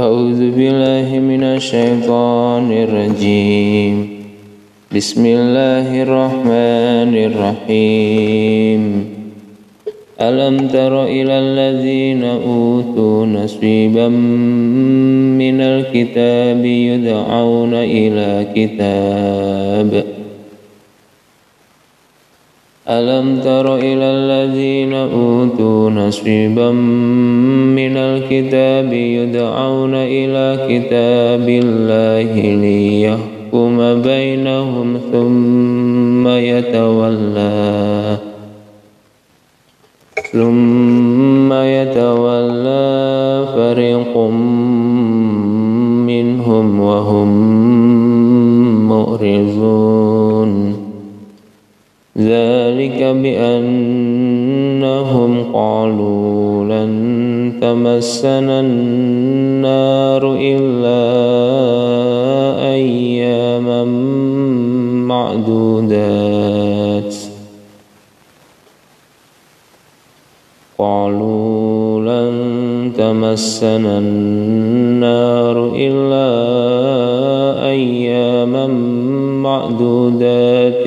أعوذ بالله من الشيطان الرجيم. بسم الله الرحمن الرحيم. ألم تر إلى الذين أوتوا نصيبا من الكتاب يدعون إلى كتاب ألم تر إلى الذين أوتوا نصيبا من الكتاب يدعون إلى كتاب الله ليحكم بينهم ثم يتولى ثم يتولى فريق منهم وهم مؤرزون ذلك بأنهم قالوا لن تمسنا النار إلا أياما معدودات. قالوا لن تمسنا النار إلا أياما معدودات.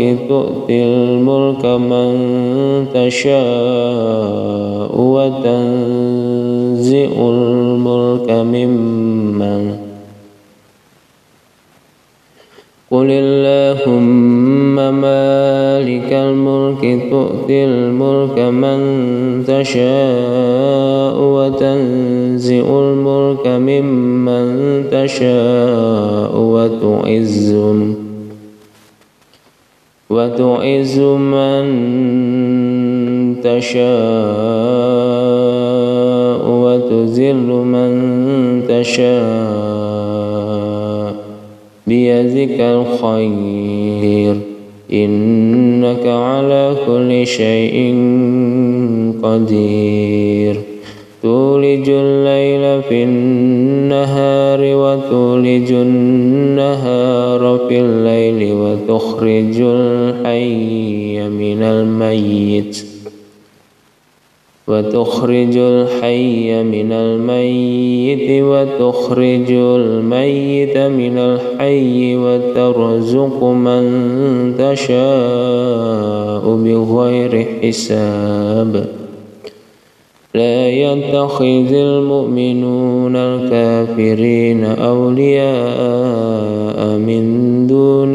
الملك تؤتي الملك من تشاء وتنزئ الملك ممن قل اللهم مالك الملك تؤتي الملك من تشاء وتنزع الملك ممن تشاء وتعز وتعز من تشاء وتذل من تشاء بيدك الخير. إنك على كل شيء قدير. تولج الليل في النهار وتولج النهار في الليل. وتخرج الحي من الميت وتخرج الحي من الميت وتخرج الميت من الحي وترزق من تشاء بغير حساب. لا يتخذ المؤمنون الكافرين أولياء من دون